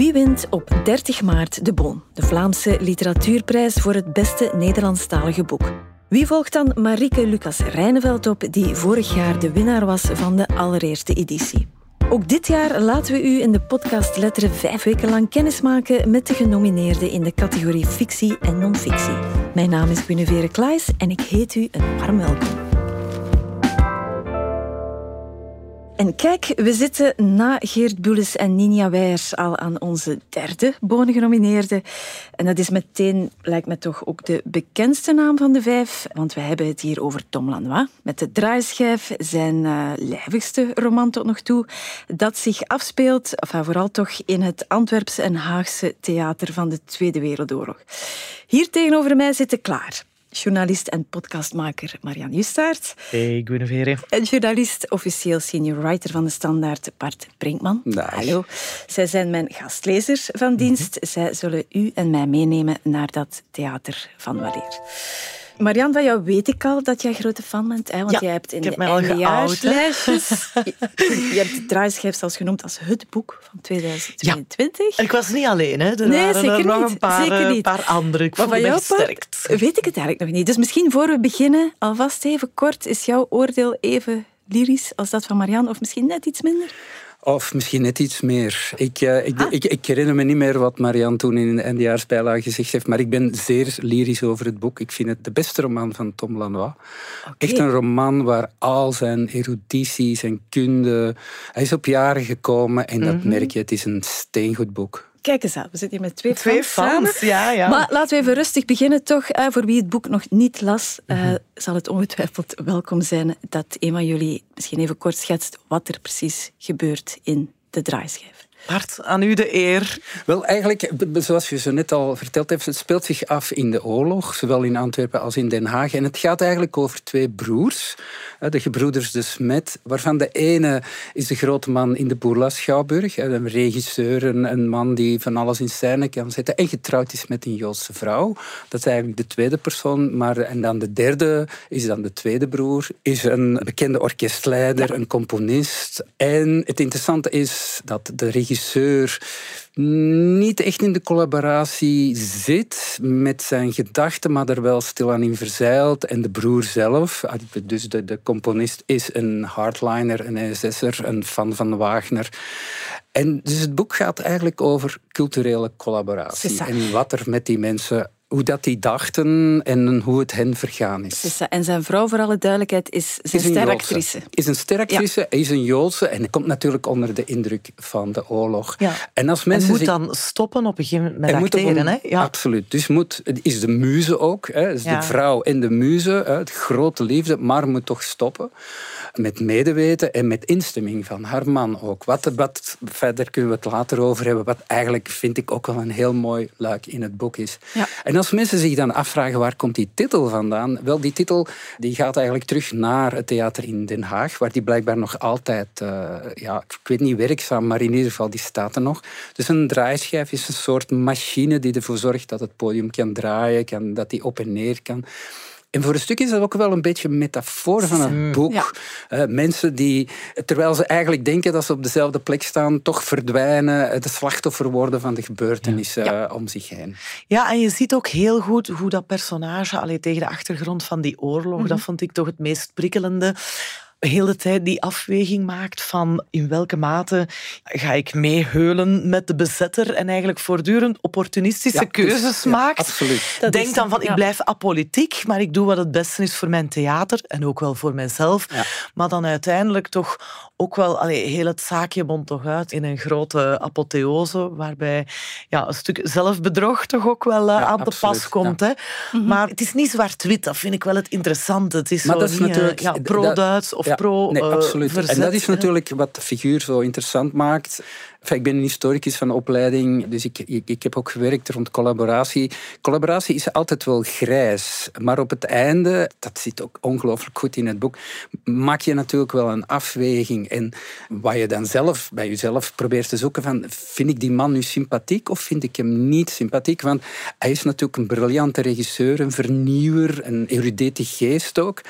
Wie wint op 30 maart de Boon, de Vlaamse literatuurprijs voor het beste Nederlandstalige boek? Wie volgt dan Marieke Lucas Rijneveld op, die vorig jaar de winnaar was van de allereerste editie? Ook dit jaar laten we u in de podcast Letteren vijf weken lang kennismaken met de genomineerden in de categorie fictie en non-fictie. Mijn naam is Guinevere Klaes en ik heet u een warm welkom. En kijk, we zitten na Geert Boeles en Ninja Weijers al aan onze derde bonengenomineerde. En dat is meteen, lijkt me toch, ook de bekendste naam van de vijf. Want we hebben het hier over Tom Lanois. Met de draaischijf, zijn uh, lijvigste roman tot nog toe. Dat zich afspeelt, of vooral toch in het Antwerpse en Haagse theater van de Tweede Wereldoorlog. Hier tegenover mij zitten klaar journalist en podcastmaker Marian Justaert. Hey, Guinevere. En journalist, officieel senior writer van de Standaard, Bart Brinkman. Hallo. Zij zijn mijn gastlezers van dienst. Zij zullen u en mij meenemen naar dat theater van Waleer. Marian, van jou weet ik al dat jij grote fan bent. Hè? Want ja, jij hebt in ik heb de eindejaarslijstjes... je, je hebt de draaischijf zelfs genoemd als het boek van 2022. En ik was niet alleen, hè. Er Nee, waren zeker er nog niet. een paar, eh, paar andere. Ik Maar me jouw part gesterkt. weet ik het eigenlijk nog niet. Dus misschien voor we beginnen, alvast even kort, is jouw oordeel even lyrisch als dat van Marian, of misschien net iets minder? Of misschien net iets meer. Ik, eh, ik, ik, ik herinner me niet meer wat Marianne toen in de eindejaarsbijlage gezegd heeft, maar ik ben zeer lyrisch over het boek. Ik vind het de beste roman van Tom Lanois. Echt een roman waar al zijn eruditie, zijn kunde... Hij is op jaren gekomen en dat merk je. Het is een steengoed boek. Kijk eens aan, we zitten hier met twee, Twee fans ja, ja. Maar laten we even rustig beginnen toch. Voor wie het boek nog niet las, eh, zal het ongetwijfeld welkom zijn dat een van jullie misschien even kort schetst wat er precies gebeurt in de draaischijf. Bart, aan u de eer. Wel, eigenlijk, zoals je zo net al verteld hebt, het speelt zich af in de oorlog, zowel in Antwerpen als in Den Haag. En het gaat eigenlijk over twee broers, de gebroeders de Smet, waarvan de ene is de grote man in de Bourla Schouwburg, hè, een regisseur, een, een man die van alles in scène kan zetten en getrouwd is met een Joodse vrouw. Dat is eigenlijk de tweede persoon. Maar, en dan de derde is dan de tweede broer, is een bekende orkestleider, een componist. En het interessante is dat de regisseur niet echt in de collaboratie zit met zijn gedachten, maar er wel stilaan in verzeilt. En de broer zelf, dus de, de componist, is een hardliner, een SS'er, een fan van Wagner. En dus het boek gaat eigenlijk over culturele collaboratie. En wat er met die mensen, hoe dat die dachten en hoe het hen vergaan is. En zijn vrouw, voor alle duidelijkheid, is zijn Is een steractrice. Is een steractrice, is een Joodse en komt natuurlijk onder de indruk van de oorlog. Ja. En als En mensen moet zich- dan stoppen op een gegeven moment met acteren, hè? Ja. Absoluut. Dus moet, het is de muze ook. Hè. Ja. De vrouw en de muze, hè, het grote liefde, maar moet toch stoppen. Met medeweten en met instemming van haar man ook. Wat, wat, verder kunnen we het later over hebben, wat eigenlijk vind ik ook wel een heel mooi luik in het boek is. Ja. En als mensen zich dan afvragen waar komt die titel vandaan, wel die titel die gaat eigenlijk terug naar het theater in Den Haag, waar die blijkbaar nog altijd, eh, ja, ik weet niet werkzaam, maar in ieder geval die staat er nog. Dus een draaischijf is een soort machine die ervoor zorgt dat het podium kan draaien, kan, dat die op en neer kan. En voor een stuk is dat ook wel een beetje een metafoor van het boek. Ja. Eh, mensen die, terwijl ze eigenlijk denken dat ze op dezelfde plek staan, toch verdwijnen, het slachtoffer worden van de gebeurtenissen eh, om zich heen. Ja, en je ziet ook heel goed hoe dat personage, allee, tegen de achtergrond van die oorlog, dat vond ik toch het meest prikkelende, heel de tijd die afweging maakt van in welke mate ga ik meeheulen met de bezetter en eigenlijk voortdurend opportunistische Ja, dus- keuzes ja, maakt. absoluut. Dat Denk is- dan van, ja. ik blijf apolitiek, maar ik doe wat het beste is voor mijn theater en ook wel voor mijzelf. Ja. Maar dan uiteindelijk toch ook wel, allee, heel het zaakje bond toch uit in een grote apotheose, waarbij ja, een stuk zelfbedrog toch ook wel eh, Ja, aan te absoluut, pas komt. Hè? Maar het is niet zwart-wit, dat vind ik wel het interessante. Het is Maar zo dat is niet, eh, natuurlijk- ja, pro-Duits of Ja, pro nee, eh, absoluut. verzet, En dat is natuurlijk wat de figuur zo interessant maakt. Enfin, ik ben een historicus van opleiding, dus ik, ik, ik heb ook gewerkt rond collaboratie. Collaboratie is altijd wel grijs, maar op het einde, dat zit ook ongelooflijk goed in het boek, maak je natuurlijk wel een afweging. En wat je dan zelf bij jezelf probeert te zoeken van, vind ik die man nu sympathiek of vind ik hem niet sympathiek? Want hij is natuurlijk een briljante regisseur, een vernieuwer, een erudete geest ook.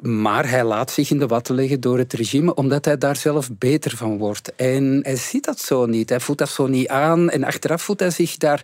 Maar hij laat zich in de watten leggen door het regime, omdat hij daar zelf beter van wordt. En hij ziet dat zo niet. Hij voelt dat zo niet aan. En achteraf voelt hij zich daar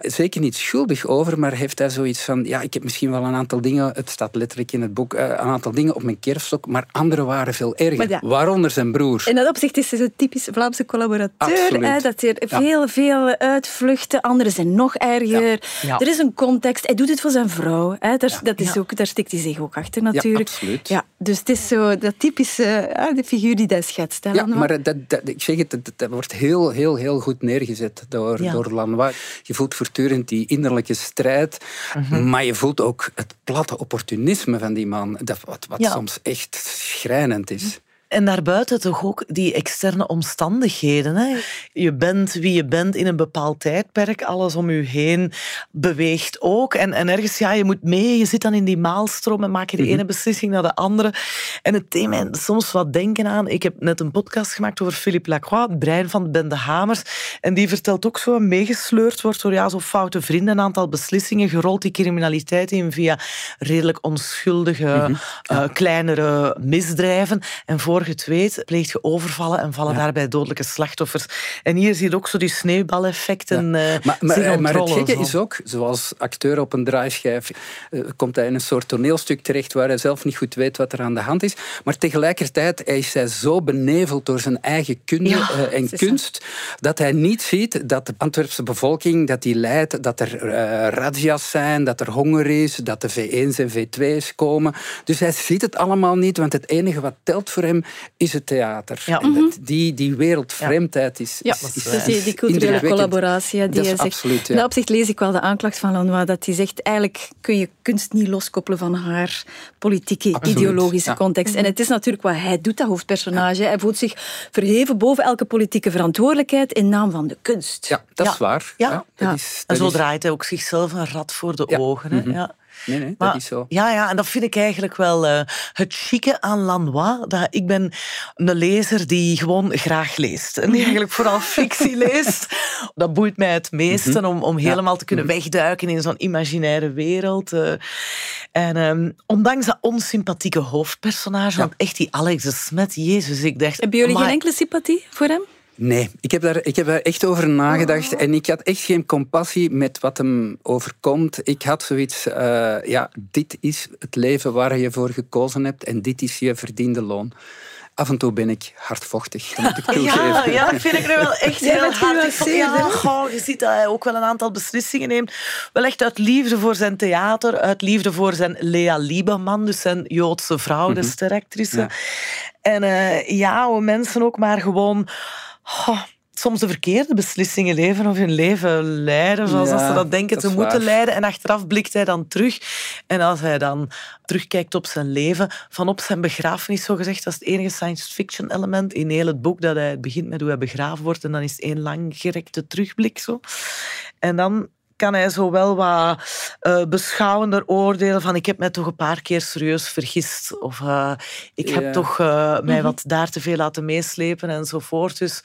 zeker niet schuldig over, maar heeft hij zoiets van: ja, ik heb misschien wel een aantal dingen, het staat letterlijk in het boek, eh, een aantal dingen op mijn kerfstok, maar andere waren veel erger. Waaronder zijn broer. In dat opzicht is hij zo'n typisch Vlaamse collaborateur. Hè, dat er veel, veel uitvluchten. Anderen zijn nog erger. Er is een context. Hij doet het voor zijn vrouw. Hè. Daar, dat is ook, daar stikt hij zich ook achter natuurlijk. Absoluut. Ja, dus het is zo dat typische de figuur die dat schetst. Hè, ja, maar dat, dat, ik zeg het, dat, wordt heel, heel, heel goed neergezet door, door Lanois. Je voelt voortdurend die innerlijke strijd, mhm. maar je voelt ook het platte opportunisme van die man, dat, wat, wat soms echt schrijnend is. En daarbuiten toch ook die externe omstandigheden. Hè? Je bent wie je bent in een bepaald tijdperk. Alles om je heen beweegt ook. En, en ergens, ja, je moet mee. Je zit dan in die maalstroom en maak je de mhm. ene beslissing naar de andere. En het thema, soms wat denken aan... Ik heb net een podcast gemaakt over Philippe Lacroix, het brein van de bende Hamers. En die vertelt ook zo, meegesleurd wordt door ja, zo foute vrienden, een aantal beslissingen, gerold die criminaliteit in via redelijk onschuldige, mm kleinere misdrijven. En voor je het weet, pleegt je overvallen en vallen daarbij dodelijke slachtoffers. En hier zie je ook zo die sneeuwbaleffecten ja. uh, maar, maar, maar, het gekke is ook, zoals acteur op een draaischijf, uh, komt hij in een soort toneelstuk terecht waar hij zelf niet goed weet wat er aan de hand is. Maar tegelijkertijd is hij zo beneveld door zijn eigen kunde uh, en kunst, dat hij niet ziet dat de Antwerpse bevolking dat die lijdt, dat er razzia's zijn, dat er honger is, dat de V1's en V2's komen. Dus hij ziet het allemaal niet, want het enige wat telt voor hem is het theater. Ja. Mhm. die, die wereldvreemdheid is, ja. is, is, die, die culturele collaboratie. Die zegt, absoluut, In dat opzicht lees ik wel de aanklacht van Lanois, dat hij zegt eigenlijk kun je kunst niet loskoppelen van haar politieke, ideologische context. En het is natuurlijk wat hij doet, dat hoofdpersonage. Hij voelt zich verheven boven elke politieke verantwoordelijkheid in naam van de kunst. Ja, dat is waar. Ja. Dat is, dat en zo draait hij ook zichzelf een rat voor de ogen. Hè? Mhm. Ja. Nee, nee, dat is zo. Ja, ja, en dat vind ik eigenlijk wel uh, het chique aan Lanois. Dat ik ben een lezer die gewoon graag leest. En die eigenlijk vooral fictie leest. Dat boeit mij het meeste mhm. om, om helemaal te kunnen mhm. wegduiken in zo'n imaginaire wereld. Uh, en um, ondanks dat onsympathieke hoofdpersonage, want echt die Alex de Smet, jezus, ik dacht... Hebben jullie geen enkele sympathie voor hem? Nee, ik heb, daar, ik heb daar echt over nagedacht en ik had echt geen compassie met wat hem overkomt. Ik had zoiets, uh, ja, dit is het leven waar je voor gekozen hebt en dit is je verdiende loon. Af en toe ben ik hardvochtig, dat moet ik toegeven. Ja, ja, dat vind ik nu wel echt heel hard. Ja, goh, je ziet dat hij ook wel een aantal beslissingen neemt. Wel echt uit liefde voor zijn theater, uit liefde voor zijn Lea Lieberman, dus zijn Joodse vrouw, de mhm. steractrice. Ja. En uh, ja, hoe mensen ook maar gewoon oh, soms de verkeerde beslissingen leven of hun leven leiden zoals ze dat denken te moeten leiden. En achteraf blikt hij dan terug. En als hij dan terugkijkt op zijn leven, van op zijn begrafenis zo gezegd, dat is het enige science fiction element in heel het boek, dat hij begint met hoe hij begraven wordt en dan is het één langgerekte terugblik zo. En dan kan hij zo wel wat uh, beschouwender oordelen van ik heb mij toch een paar keer serieus vergist of uh, ik heb toch uh, mij mhm. wat daar te veel laten meeslepen enzovoort. Dus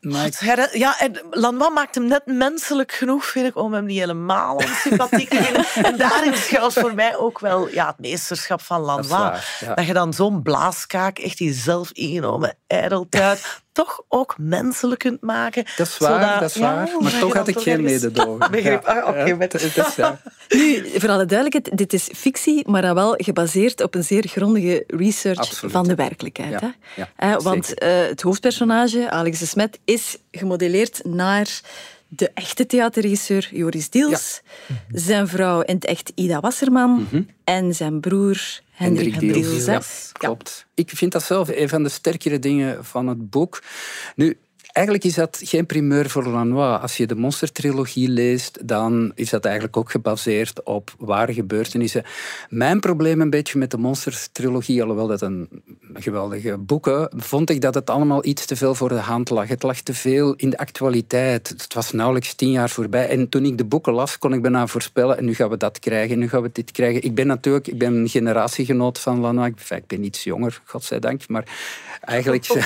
maar Ja, Lanois maakt hem net menselijk genoeg, vind ik, om hem niet helemaal onsympathiek te vinden. en daarin schuilt voor mij ook wel ja, het meesterschap van Lanois. Dat, dat je dan zo'n blaaskaak, echt die zelf ingenomen ijdeltuit, toch ook menselijk kunt maken. Dat is waar, dat is waar. maar toch had ik geen mededogen. Begrip. Ah, oké, met ja. Nu, voor alle duidelijkheid, dit is fictie, maar dan wel gebaseerd op een zeer grondige research van de werkelijkheid. Hè? Eh, want uh, het hoofdpersonage, Alex de Smet, is gemodelleerd naar de echte theaterregisseur Joris Diels, zijn vrouw in het echt Ida Wasserman mhm. en zijn broer Hendrik, Hendrik Diels. Ja, klopt. Ik vind dat zelf een van de sterkere dingen van het boek. Nu, Eigenlijk is dat geen primeur voor Lanois. Als je de Monster-trilogie leest, dan is dat eigenlijk ook gebaseerd op ware gebeurtenissen. Mijn probleem een beetje met de Monster-trilogie, alhoewel dat een geweldige boeken, vond ik dat het allemaal iets te veel voor de hand lag. Het lag te veel in de actualiteit. Het was nauwelijks tien jaar voorbij. En toen ik de boeken las, kon ik bijna voorspellen, en nu gaan we dat krijgen, nu gaan we dit krijgen. Ik ben natuurlijk ik ben een generatiegenoot van Lanois. Ik ben iets jonger, godzijdank, maar eigenlijk...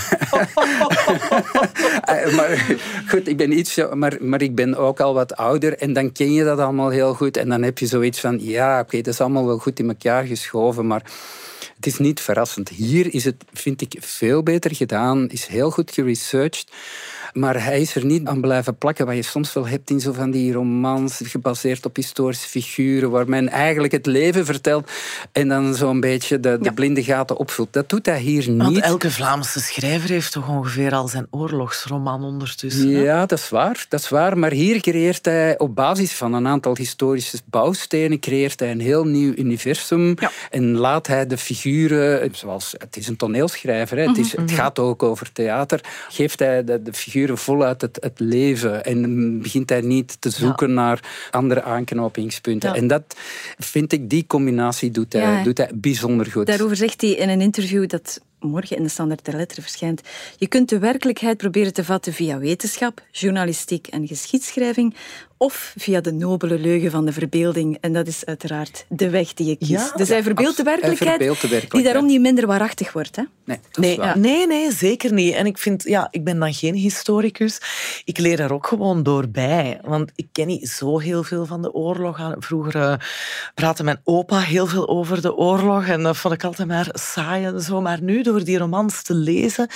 Eh, maar goed, ik ben iets, maar, maar ik ben ook al wat ouder en dan ken je dat allemaal heel goed en dan heb je zoiets van, ja, oké, dat is allemaal wel goed in elkaar geschoven, maar Het is niet verrassend. Hier is het, vind ik, veel beter gedaan, is heel goed geresearched. Maar hij is er niet aan blijven plakken, wat je soms wel hebt in zo van die romans, gebaseerd op historische figuren, waar men eigenlijk het leven vertelt en dan zo'n beetje de, de blinde gaten opvult. Dat doet hij hier niet. Want elke Vlaamse schrijver heeft toch ongeveer al zijn oorlogsroman ondertussen. Ja, dat is waar. Dat is waar. Maar hier creëert hij op basis van een aantal historische bouwstenen creëert hij een heel nieuw universum en laat hij de figuren, zoals het is een toneelschrijver, hè, het, is, het mhm. gaat ook over theater, geeft hij de, de figuren voluit het, het leven. En begint hij niet te zoeken naar andere aanknopingspunten. En dat vind ik, die combinatie doet hij, doet hij bijzonder goed. Daarover zegt hij in een interview dat morgen in de Standaard der Letteren verschijnt. Je kunt de werkelijkheid proberen te vatten via wetenschap, journalistiek en geschiedschrijving of via de nobele leugen van de verbeelding. En dat is uiteraard de weg die je kiest. dus hij verbeeldt de werkelijkheid, die daarom niet minder waarachtig wordt. Hè? Nee, nee, nee, nee, zeker niet. En ik vind, ja, ik ben dan geen historicus. Ik leer er ook gewoon door bij. Want ik ken niet zo heel veel van de oorlog. Vroeger uh, praatte mijn opa heel veel over de oorlog. En dat vond ik altijd maar saai en zo. Maar nu, door die romans te lezen,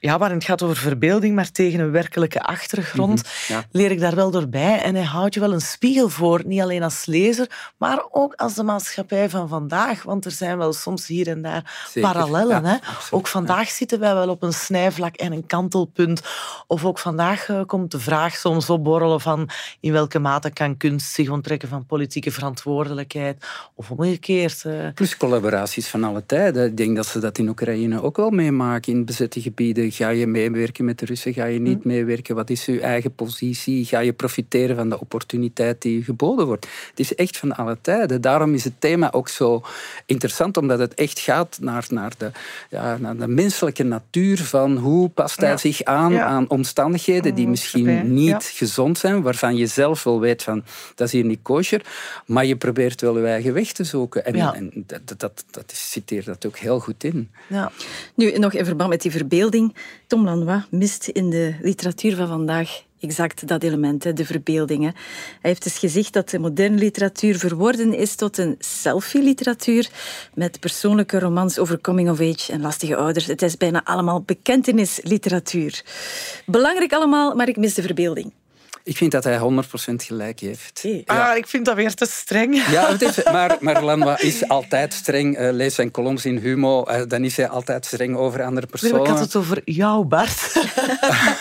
ja, waarin het gaat over verbeelding, maar tegen een werkelijke achtergrond, mhm, leer ik daar wel door bij. En hij houdt je wel een spiegel voor, niet alleen als lezer, maar ook als de maatschappij van vandaag. Want er zijn wel soms hier en daar parallellen. hè? ook vandaag zitten wij wel op een snijvlak en een kantelpunt. Of ook vandaag uh, komt de vraag soms opborrelen van in welke mate kan kunst zich onttrekken van politieke verantwoordelijkheid. Of omgekeerd. Uh... Plus collaboraties van alle tijden. Ik denk dat ze dat in Oekraïne ook wel meemaken. In bezette gebieden ga je meewerken met de Russen, ga je niet hm. meewerken. Wat is je eigen positie? Ga je profiteren van de opportuniteit die geboden wordt? Het is echt van alle tijden. Daarom is het thema ook zo interessant, omdat het echt gaat naar, naar, de, ja, naar de menselijke natuur van hoe past hij zich aan aan omstandigheden die misschien niet gezond zijn, waarvan je zelf wel weet van dat is hier niet kosher, maar je probeert wel je eigen weg te zoeken. En, en dat, dat, dat, citeert dat ook heel goed in. Ja. Nu, nog in verband met die verbeelding. Tom Lanois mist in de literatuur van vandaag exact dat element, de verbeeldingen. Hij heeft dus gezegd dat de moderne literatuur verworden is tot een selfie-literatuur met persoonlijke romans over coming of age en lastige ouders. Het is bijna allemaal bekentenisliteratuur. Belangrijk allemaal, maar ik mis de verbeelding. Ik vind dat hij 100% gelijk heeft. Ah, ik vind dat weer te streng. Ja, het is, maar, maar Lanois is altijd streng. Uh, lees zijn columns in Humo, uh, dan is hij altijd streng over andere personen. Ik had het over jou, Bart.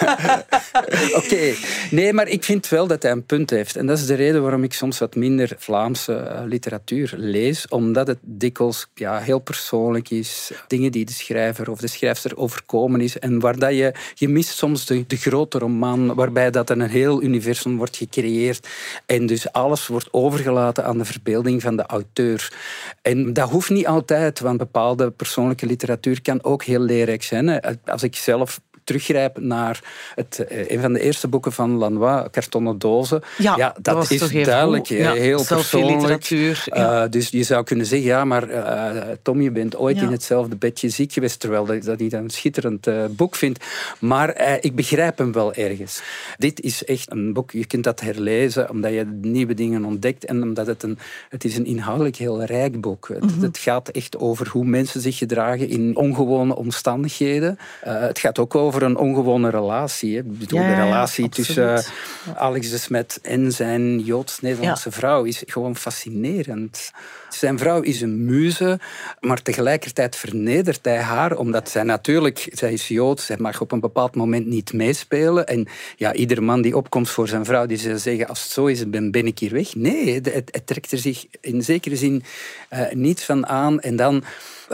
Oké. Nee, maar ik vind wel dat hij een punt heeft. En dat is de reden waarom ik soms wat minder Vlaamse uh, literatuur lees. Omdat het dikwijls ja, heel persoonlijk is. Dingen die de schrijver of de schrijfster overkomen is. En waar dat je, je mist soms de, de grote roman, waarbij dat een heel universum wordt gecreëerd. En dus alles wordt overgelaten aan de verbeelding van de auteur. En dat hoeft niet altijd, want bepaalde persoonlijke literatuur kan ook heel leerrijk zijn. Als ik zelf teruggrijp naar het, eh, een van de eerste boeken van Lanois, Kartonnen Dozen. Ja, dat, is duidelijk ja, heel persoonlijk. Literatuur, ja. uh, dus je zou kunnen zeggen, ja, maar uh, Tom, je bent ooit in hetzelfde bedje ziek geweest, terwijl dat, dat hij dat een schitterend uh, boek vindt. Maar ik begrijp hem wel ergens. Dit is echt een boek, je kunt dat herlezen, omdat je nieuwe dingen ontdekt en omdat het een, het is een inhoudelijk heel rijk boek. Mm het, het, gaat echt over hoe mensen zich gedragen in ongewone omstandigheden. het gaat ook over over een ongewone relatie. Hè. Ik bedoel, de relatie tussen Alex de Smet en zijn Joods-Nederlandse vrouw is gewoon fascinerend. Zijn vrouw is een muze, maar tegelijkertijd vernedert hij haar, omdat zij natuurlijk, zij is Joods, zij mag op een bepaald moment niet meespelen. En ja, ieder man die opkomt voor zijn vrouw, die zal zeggen, als het zo is, ben, ben ik hier weg. Nee, het, het, trekt er zich in zekere zin uh, niets van aan. En dan,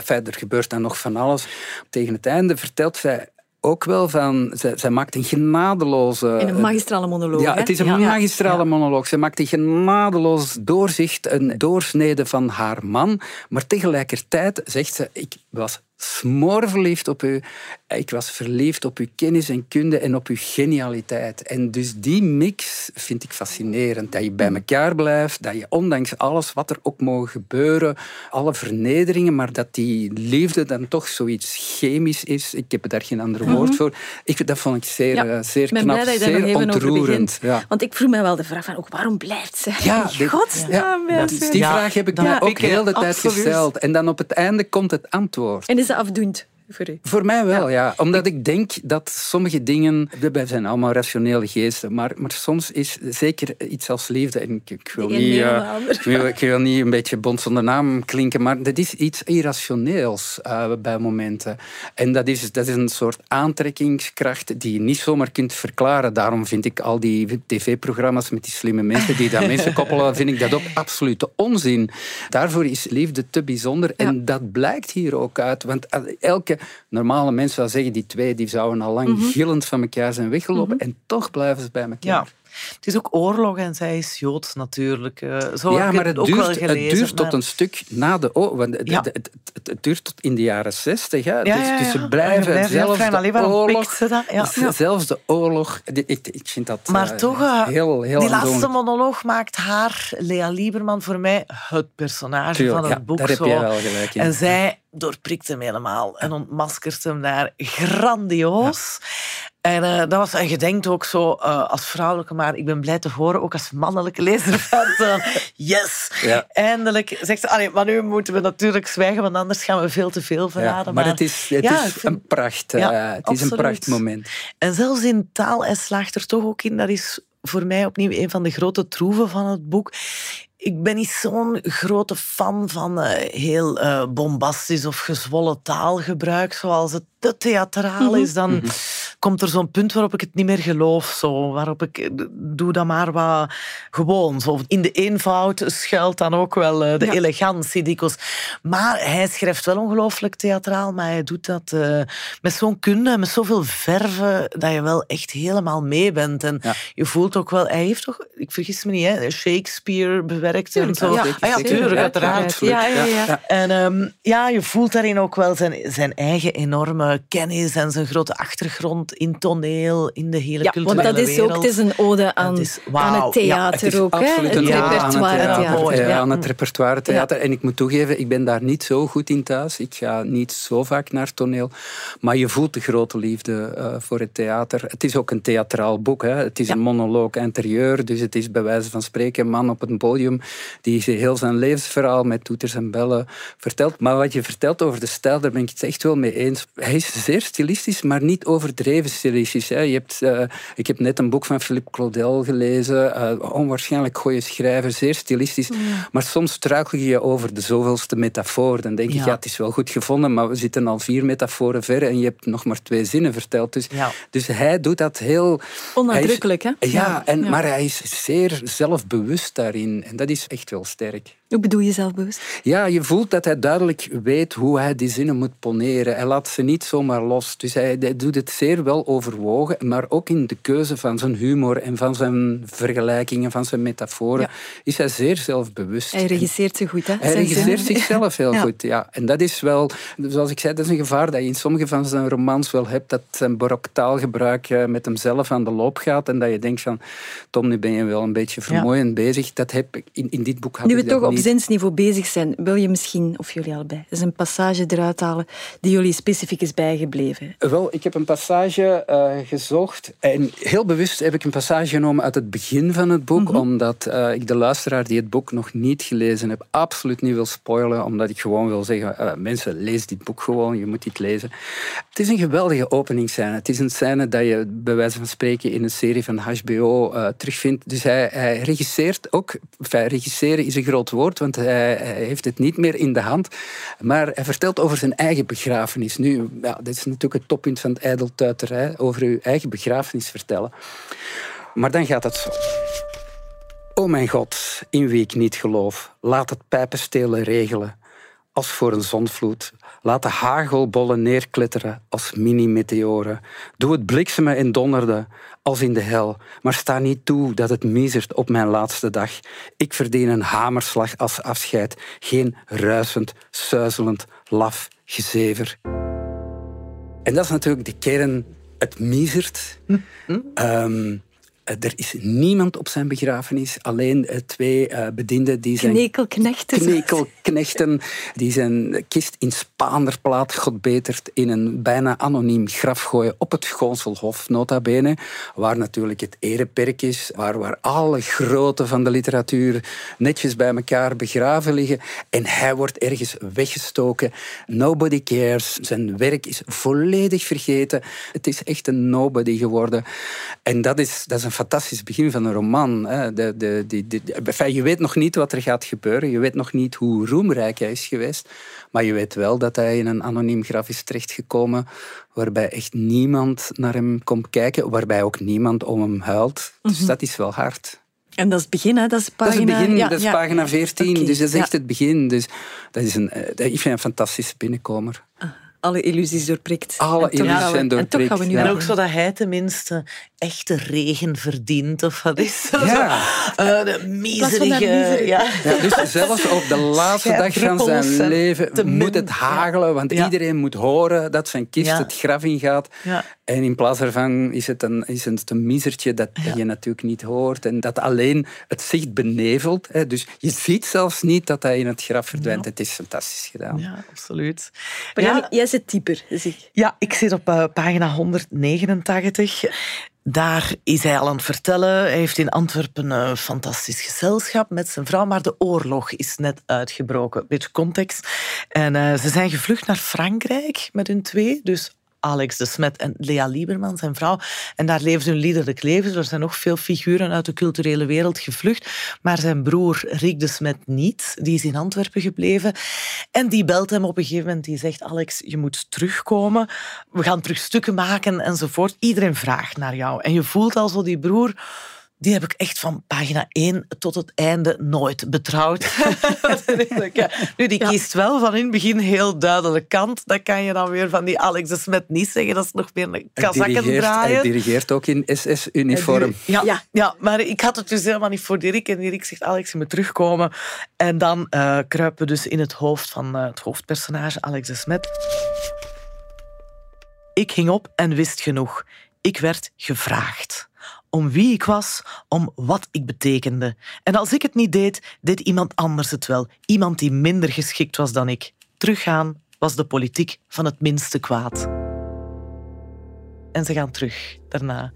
er gebeurt dan nog van alles. Tegen het einde vertelt zij ook wel van... Zij, zij, maakt een genadeloze... In een magistrale monoloog. Ja, het is een magistrale monoloog. Zij maakt een genadeloos doorzicht, een doorsnede van haar man. Maar tegelijkertijd zegt ze, ik was smoorverliefd op u. Ik was verliefd op uw kennis en kunde en op uw genialiteit. En dus die mix vind ik fascinerend. Dat je bij elkaar blijft, dat je ondanks alles wat er ook mogen gebeuren, alle vernederingen, maar dat die liefde dan toch zoiets chemisch is. Ik heb daar geen ander woord mhm. voor. Ik, dat vond ik zeer, ja, eh, zeer knap, zeer ontroerend. Ja. Want ik vroeg me wel de vraag van, ook waarom blijft ze? Ja, godsnaam. Ja, die vraag heb ik me ook heel de tijd gesteld. En dan op het einde komt het antwoord. En is afdoend? Voor u? Voor mij wel, ja. Omdat ik denk dat sommige dingen... Wij zijn allemaal rationele geesten, maar, maar soms is zeker iets als liefde... En ik, wil niet, uh, ik, wil, ik, wil, niet een beetje bond zonder naam klinken, maar dat is iets irrationeels uh, bij momenten. En dat is, dat is een soort aantrekkingskracht die je niet zomaar kunt verklaren. Daarom vind ik al die tv-programma's met die slimme mensen die dat mensen koppelen, vind ik dat ook absolute onzin. Daarvoor is liefde te bijzonder en dat blijkt hier ook uit. Want elke normale mensen zouden zeggen, die twee die zouden al lang mm gillend van elkaar zijn weggelopen. Mhm. En toch blijven ze bij elkaar. Ja. Het is ook oorlog en zij is Joods natuurlijk. Uh, zo ja, maar het, het duurt, gelezen, het duurt tot een stuk na de oorlog. Het, ja. het, het, duurt tot in de jaren zestig. Ja, dus, dus ze blijven zelfs de oorlog... Ze zelfs de oorlog... Ik, ik vind dat Maar uh, toch, uh, heel, heel Die laatste monoloog maakt haar, Lea Lieberman, voor mij het personage van het boek. Daar heb jij wel gelijk in. En zij doorprikt hem helemaal en ontmaskert hem daar grandioos. En uh, dat was, en je denkt ook zo uh, als vrouwelijke, maar ik ben blij te horen, ook als mannelijke lezer, van uh, yes, ja. eindelijk. Zegt ze, allee, maar nu moeten we natuurlijk zwijgen, want anders gaan we veel te veel verraden. Ja, maar, het is, het ja, is een pracht. het is een prachtmoment. En zelfs in taal, hij slaagt er toch ook in, dat is voor mij opnieuw een van de grote troeven van het boek ik ben niet zo'n grote fan van uh, heel uh, bombastisch of gezwollen taalgebruik, zoals het te theatraal mhm. is. Dan mhm. komt er zo'n punt waarop ik het niet meer geloof. Zo, waarop ik, eh, doe dat maar wat gewoon. Zo. In de eenvoud schuilt dan ook wel uh, de ja. elegantie dikwijls. Maar hij schrijft wel ongelooflijk theatraal, maar hij doet dat met zo'n kunde, met zoveel verven, dat je wel echt helemaal mee bent. En ja. je voelt ook wel, hij heeft toch, ik vergis me niet, hè, Shakespeare bewerkt en zo. Ja, ah, ja tuurlijk, uiteraard. Ja, ja, ja. En um, ja, je voelt daarin ook wel zijn, zijn eigen enorme kennis en zijn grote achtergrond in toneel, in de hele ja, culturele want dat is ook, het is een ode aan, het, is, wow. aan het theater het ook. Hè? Het repertoire theater. Ja, aan het repertoire theater. En ik moet toegeven, ik ben daar niet zo goed in thuis. Ik ga niet zo vaak naar toneel. Maar je voelt de grote liefde uh, voor het theater. Het is ook een theatraal boek. Hè. Het is een monoloog interieur. Dus het is bij wijze van spreken een man op een podium die heel zijn levensverhaal met toeters en bellen vertelt. Maar wat je vertelt over de stijl, daar ben ik het echt wel mee eens. Hij is zeer stilistisch, maar niet overdreven stilistisch. Hè. Je hebt, uh, ik heb net een boek van Philippe Claudel gelezen. Uh, onwaarschijnlijk goede schrijver, zeer stilistisch. Maar soms struikel je over de zoveelste metafoor. Dan denk ik, ja. het is wel goed gevonden, maar we zitten al vier metaforen ver en je hebt nog maar twee zinnen verteld. Dus, dus hij doet dat heel... Onnadrukkelijk, hè? Ja, en, maar hij is zeer zelfbewust daarin. En dat is echt wel sterk. Hoe bedoel je zelfbewust? Ja, je voelt dat hij duidelijk weet hoe hij die zinnen moet poneren. Hij laat ze niet zomaar los. Dus hij, hij, doet het zeer wel overwogen, maar ook in de keuze van zijn humor en van zijn vergelijkingen, van zijn metaforen, is hij zeer zelfbewust. Hij regisseert ze goed, hè? Hij regisseert zichzelf heel goed, ja. En dat is wel, zoals ik zei, dat is een gevaar dat je in sommige van zijn romans wel hebt, dat zijn barok taalgebruik eh, met hemzelf aan de loop gaat en dat je denkt van, Tom, nu ben je wel een beetje vermoeiend bezig. Dat heb ik in, in dit boek had nu we toch op zinsniveau bezig zijn, wil je misschien, of jullie allebei, eens een passage eruit halen die jullie specifiek is bijgebleven? Wel, ik heb een passage uh, gezocht en heel bewust heb ik een passage genomen uit het begin van het boek, mhm. omdat uh, ik de luisteraar die het boek nog niet gelezen heeft, absoluut niet wil spoilen, omdat ik gewoon wil zeggen, uh, mensen, lees dit boek gewoon, je moet dit lezen. Het is een geweldige openingsscène. Het is een scène dat je bij wijze van spreken in een serie van HBO terugvindt. Dus hij, hij regisseert ook, enfin, regisseren is een groot woord, want hij, heeft het niet meer in de hand. Maar hij vertelt over zijn eigen begrafenis. Nu, ja, dit is natuurlijk het toppunt van het ijdeltuiterij, over uw eigen begrafenis vertellen. Maar dan gaat het zo. O mijn God, in wie ik niet geloof, laat het pijpenstelen regelen. Als voor een zonvloed. Laat de hagelbollen neerklitteren als mini-meteoren. Doe het bliksemen en donderde als in de hel. Maar sta niet toe dat het misert op mijn laatste dag. Ik verdien een hamerslag als afscheid. Geen ruisend, suizelend, laf gezever. En dat is natuurlijk de kern. Het misert. Hm? hm? Eh, er is niemand op zijn begrafenis, alleen eh, twee uh, bedienden die zijn... Knekelknechten. Knekelknechten, die zijn kist in Spaanderplaat godbeterd in een bijna anoniem graf gooien op het Goonselhof, nota bene, waar natuurlijk het ereperk is, waar, waar alle groten van de literatuur netjes bij elkaar begraven liggen. En hij wordt ergens weggestoken. Nobody cares. Zijn werk is volledig vergeten. Het is echt een nobody geworden. En dat is, dat is een fantastisch begin van een roman. Hè. De, de, die, die, je weet nog niet wat er gaat gebeuren. Je weet nog niet hoe roemrijk hij is geweest. Maar je weet wel dat hij in een anoniem graf is terechtgekomen waarbij echt niemand naar hem komt kijken, waarbij ook niemand om hem huilt. Dus mhm. dat is wel hard. En dat is het begin, hè? Dat is pagina, dat is het begin, dat is pagina 14. Dus dat is echt het begin. Dus dat is een, eh, ik vind een fantastische binnenkomer. Ah alle illusies doorprikt. Alle illusies zijn doorprikt. En, toch gaan we nu en ook zo dat hij tenminste echte regen verdient. Of wat is dat? Ja. Uh, de miserige... Ja. ja. dus zelfs op de laatste dag van zijn leven moet het hagelen. Want iedereen moet horen dat zijn kist het graf ingaat. En in plaats daarvan is het een, is het een misertje dat, je natuurlijk niet hoort. En dat alleen het zicht benevelt. Hè. Dus je ziet zelfs niet dat hij in het graf verdwijnt. Het is fantastisch gedaan. Ja, absoluut. Maar jij zit dieper, zie ik. Ja, ik zit op uh, pagina 189. Daar is hij al aan het vertellen. Hij heeft in Antwerpen een fantastisch gezelschap met zijn vrouw, maar de oorlog is net uitgebroken. Beetje context. En uh, ze zijn gevlucht naar Frankrijk met hun twee, dus Alex de Smet en Lea Lieberman, zijn vrouw. En daar leefde hun liederlijk leven. Er zijn nog veel figuren uit de culturele wereld gevlucht. Maar zijn broer Rick de Smet niet. Die is in Antwerpen gebleven. En die belt hem op een gegeven moment. Die zegt, Alex, je moet terugkomen. We gaan terug stukken maken enzovoort. Iedereen vraagt naar jou. En je voelt al zo die broer die heb ik echt van pagina 1 tot het einde nooit betrouwd. nu, die kiest wel van in het begin heel duidelijk kant. Dat kan je dan weer van die Alex de Smet niet zeggen. Dat is nog meer een kazakken draaien. Hij dirigeert ook in SS-uniform. Ja, ja, ja, maar ik had het dus helemaal niet voor Dirk. En Dirk zegt, Alex, je moet terugkomen. En dan uh, kruipen we dus in het hoofd van uh, het hoofdpersonage, Alex de Smet. Ik ging op en wist genoeg. Ik werd gevraagd om wie ik was, om wat ik betekende. En als ik het niet deed, deed iemand anders het wel. Iemand die minder geschikt was dan ik. Teruggaan was de politiek van het minste kwaad. En ze gaan terug daarna.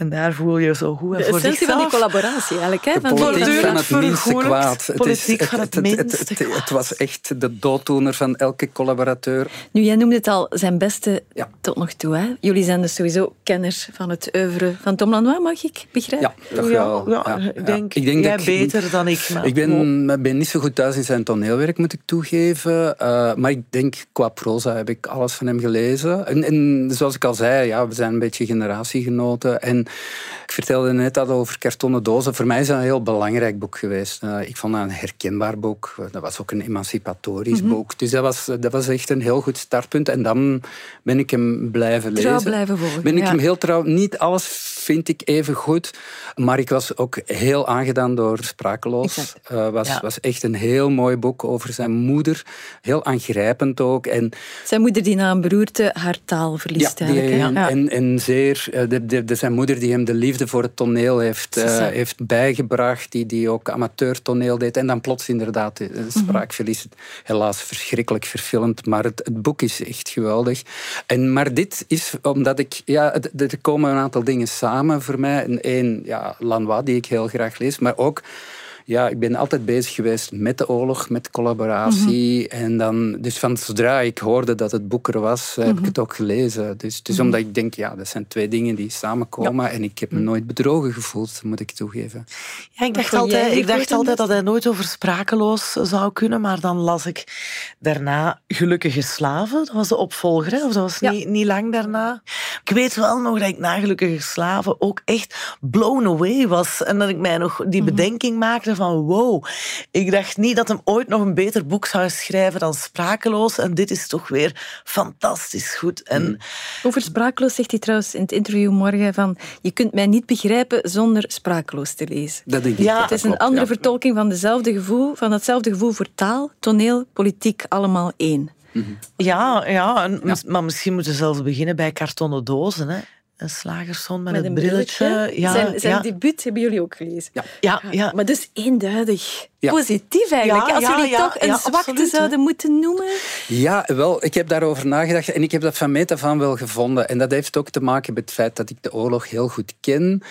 En daar voel je zo hoe en voor zichzelf... van die collaboratie eigenlijk. Hè? Van politiek van het minste kwaad. Het, is, het, van het, het, het, was echt de dooddoener van elke collaborateur. Nu, jij noemde het al zijn beste tot nog toe. Hè? Jullie zijn dus sowieso kenners van het oeuvre van Tom Lanois, mag ik begrijpen? Ja, toch wel. Ja, ik denk, ik denk jij dat beter dan ik. ik ben, ben niet zo goed thuis in zijn toneelwerk, moet ik toegeven. Uh, maar ik denk, qua proza heb ik alles van hem gelezen. En, en zoals ik al zei, ja, we zijn een beetje En ik vertelde net dat over kartonnen dozen. Voor mij is dat een heel belangrijk boek geweest. Uh, ik vond dat een herkenbaar boek. Dat was ook een emancipatorisch mm boek. Dus dat was, dat was echt een heel goed startpunt. En dan ben ik hem blijven lezen. Trouw blijven volgen. Ben ik hem heel trouw... Niet alles vind ik even goed. Maar ik was ook heel aangedaan door Sprakeloos. Uh, was, was echt een heel mooi boek over zijn moeder. Heel aangrijpend ook. En, zijn moeder die na een beroerte haar taal verliest ja, ja. En, en zeer... Eh, de, de, de, zijn moeder die hem de liefde voor het toneel heeft, uh, heeft bijgebracht. Die, die ook amateurtoneel deed. En dan plots inderdaad de mhm. spraakverlies. Helaas verschrikkelijk verfilmd. Maar het, het boek is echt geweldig. En, maar dit is omdat ik... Ja, er komen een aantal dingen samen voor mij. En één, ja, Lanois, die ik heel graag lees, maar ook ja, ik ben altijd bezig geweest met de oorlog, met collaboratie. Mhm. En dan, dus van zodra ik hoorde dat het boek er was, heb ik mhm. het ook gelezen. Dus, dus omdat ik denk, ja, dat zijn twee dingen die samenkomen. En ik heb me mhm. nooit bedrogen gevoeld, moet ik toegeven. Ja, ik dacht, altijd, ik dacht altijd dat hij nooit over sprakeloos zou kunnen. Maar dan las ik daarna Gelukkige Slaven. Dat was de opvolger, hè? of dat was niet, niet lang daarna. Ik weet wel nog dat ik na Gelukkige Slaven ook echt blown away was. En dat ik mij nog die bedenking maakte van wow, ik dacht niet dat hem ooit nog een beter boek zou schrijven dan Sprakeloos. En dit is toch weer fantastisch goed. En... Mm. Over Sprakeloos zegt hij trouwens in het interview morgen van je kunt mij niet begrijpen zonder Sprakeloos te lezen. Dat denk ik. Ja, het is een andere vertolking van, dezelfde gevoel, van hetzelfde gevoel voor taal, toneel, politiek, allemaal één. Ja, ja, maar misschien moeten we zelfs beginnen bij kartonnen dozen. Hè een slagerson met, met een brilletje. Ja, zijn zijn debuut hebben jullie ook gelezen. Ja. Ja, ja. Maar dus eenduidig positief eigenlijk. Als jullie toch een zwakte zouden moeten noemen. Ja, wel, ik heb daarover nagedacht en ik heb dat van meet af aan wel gevonden. En dat heeft ook te maken met het feit dat ik de oorlog heel goed ken.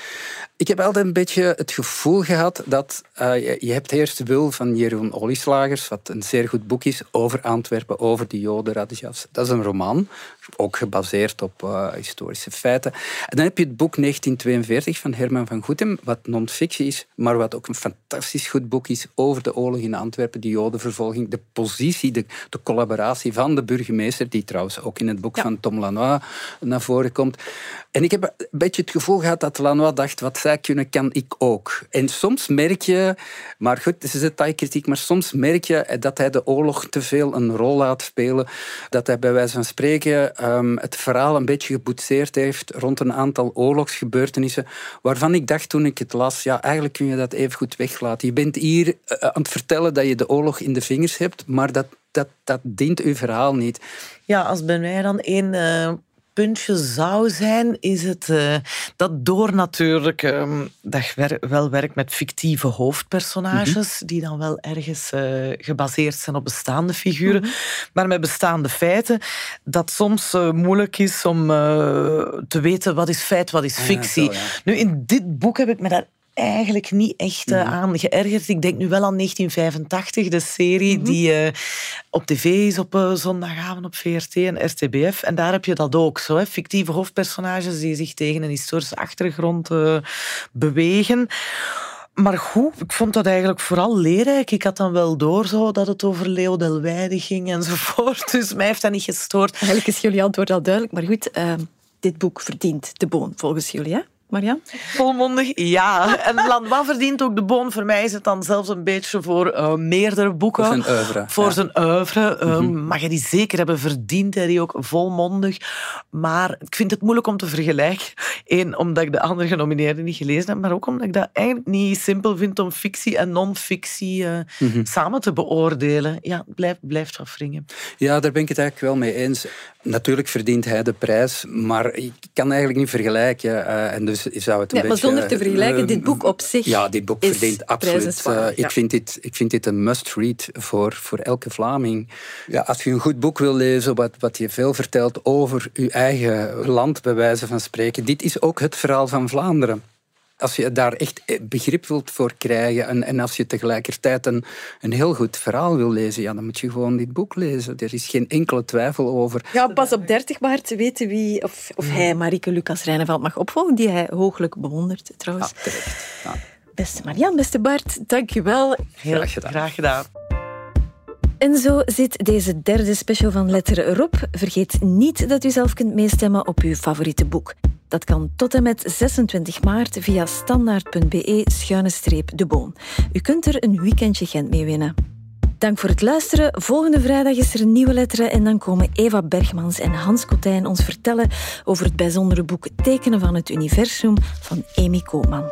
Ik heb altijd een beetje het gevoel gehad dat uh, je, hebt eerst Wil van Jeroen Olieslagers, wat een zeer goed boek is over Antwerpen, over de Joden, Radijas. Dat is een roman, ook gebaseerd op uh, historische feiten. En dan heb je het boek 1942 van Herman van Goethem, wat non-fictie is, maar wat ook een fantastisch goed boek is over de oorlog in Antwerpen, de Jodenvervolging, de positie, de, de collaboratie van de burgemeester, die trouwens ook in het boek van Tom Lanois naar voren komt. En ik heb een beetje het gevoel gehad dat Lanois dacht, wat zij kunnen, kan ik ook. En soms merk je, maar goed, het is detailkritiek, maar soms merk je dat hij de oorlog te veel een rol laat spelen. Dat hij bij wijze van spreken ehm, het verhaal een beetje geboetseerd heeft rond een aantal oorlogsgebeurtenissen, waarvan ik dacht toen ik het las, ja, eigenlijk kun je dat even goed weglaten. Je bent hier eh, aan het vertellen dat je de oorlog in de vingers hebt, maar dat, dat, dat dient uw verhaal niet. Ja, als bij mij dan één uh, puntje zou zijn, is het uh, dat door natuurlijk um, dat je wel werkt met fictieve hoofdpersonages, mhm. die dan wel ergens uh, gebaseerd zijn op bestaande figuren, mhm. maar met bestaande feiten, dat soms uh, moeilijk is om te weten wat is feit, wat is fictie. Nu, in dit boek heb ik me daar eigenlijk niet echt uh, aan geërgerd. Ik denk nu wel aan 1985, de serie mhm. die uh, op tv is op uh, zondagavond op VRT en RTBF. En daar heb je dat ook zo. Hè? Fictieve hoofdpersonages die zich tegen een historische achtergrond bewegen. Maar goed, ik vond dat eigenlijk vooral leerrijk. Ik had dan wel door zo dat het over Leo Delwijde ging enzovoort. Dus mij heeft dat niet gestoord. Eigenlijk is jullie antwoord al duidelijk. Maar goed, dit boek verdient de boon volgens jullie, hè? Marian? Volmondig, ja. En Lanois verdient ook de boon. Voor mij is het dan zelfs een beetje voor uh, meerdere boeken. Voor zijn oeuvre. Voor zijn oeuvre. Uh, Mag je die zeker hebben, verdient hij die ook volmondig. Maar ik vind het moeilijk om te vergelijken. Eén, omdat ik de andere genomineerden niet gelezen heb, maar ook omdat ik dat eigenlijk niet simpel vind om fictie en non-fictie uh, samen te beoordelen. Ja, het blijft, blijft wat wringen. Ja, daar ben ik het eigenlijk wel mee eens. Natuurlijk verdient hij de prijs, maar ik kan eigenlijk niet vergelijken. en dus is, zou het een maar zonder te vergelijken, dit boek op zich Ja, dit boek verdient absoluut... Uh, ik, vind dit, ik vind dit een must-read voor, voor elke Vlaming. Ja, als je een goed boek wil lezen, wat, wat je veel vertelt over je eigen land, bij wijze van spreken, dit is ook het verhaal van Vlaanderen als je daar echt begrip wilt voor krijgen en, en als je tegelijkertijd een, een heel goed verhaal wil lezen, ja, dan moet je gewoon dit boek lezen. Er is geen enkele twijfel over. Ja, pas op 30 maart weten wie of, of hij Marike Lucas Rijneveld mag opvolgen, die hij hooglijk bewondert trouwens. Ja, terecht. Ja. Beste Marian, beste Bart, dank je wel. Heel graag gedaan. Graag gedaan. En zo zit deze derde special van Letter erop. Vergeet niet dat u zelf kunt meestemmen op uw favoriete boek. Dat kan tot en met 26 maart via standaard.be-de boon. U kunt er een weekendje Gent mee winnen. Dank voor het luisteren. Volgende vrijdag is er een nieuwe letteren en dan komen Eva Bergmans en Hans Kotijn ons vertellen over het bijzondere boek Tekenen van het Universum van Amy Koopman.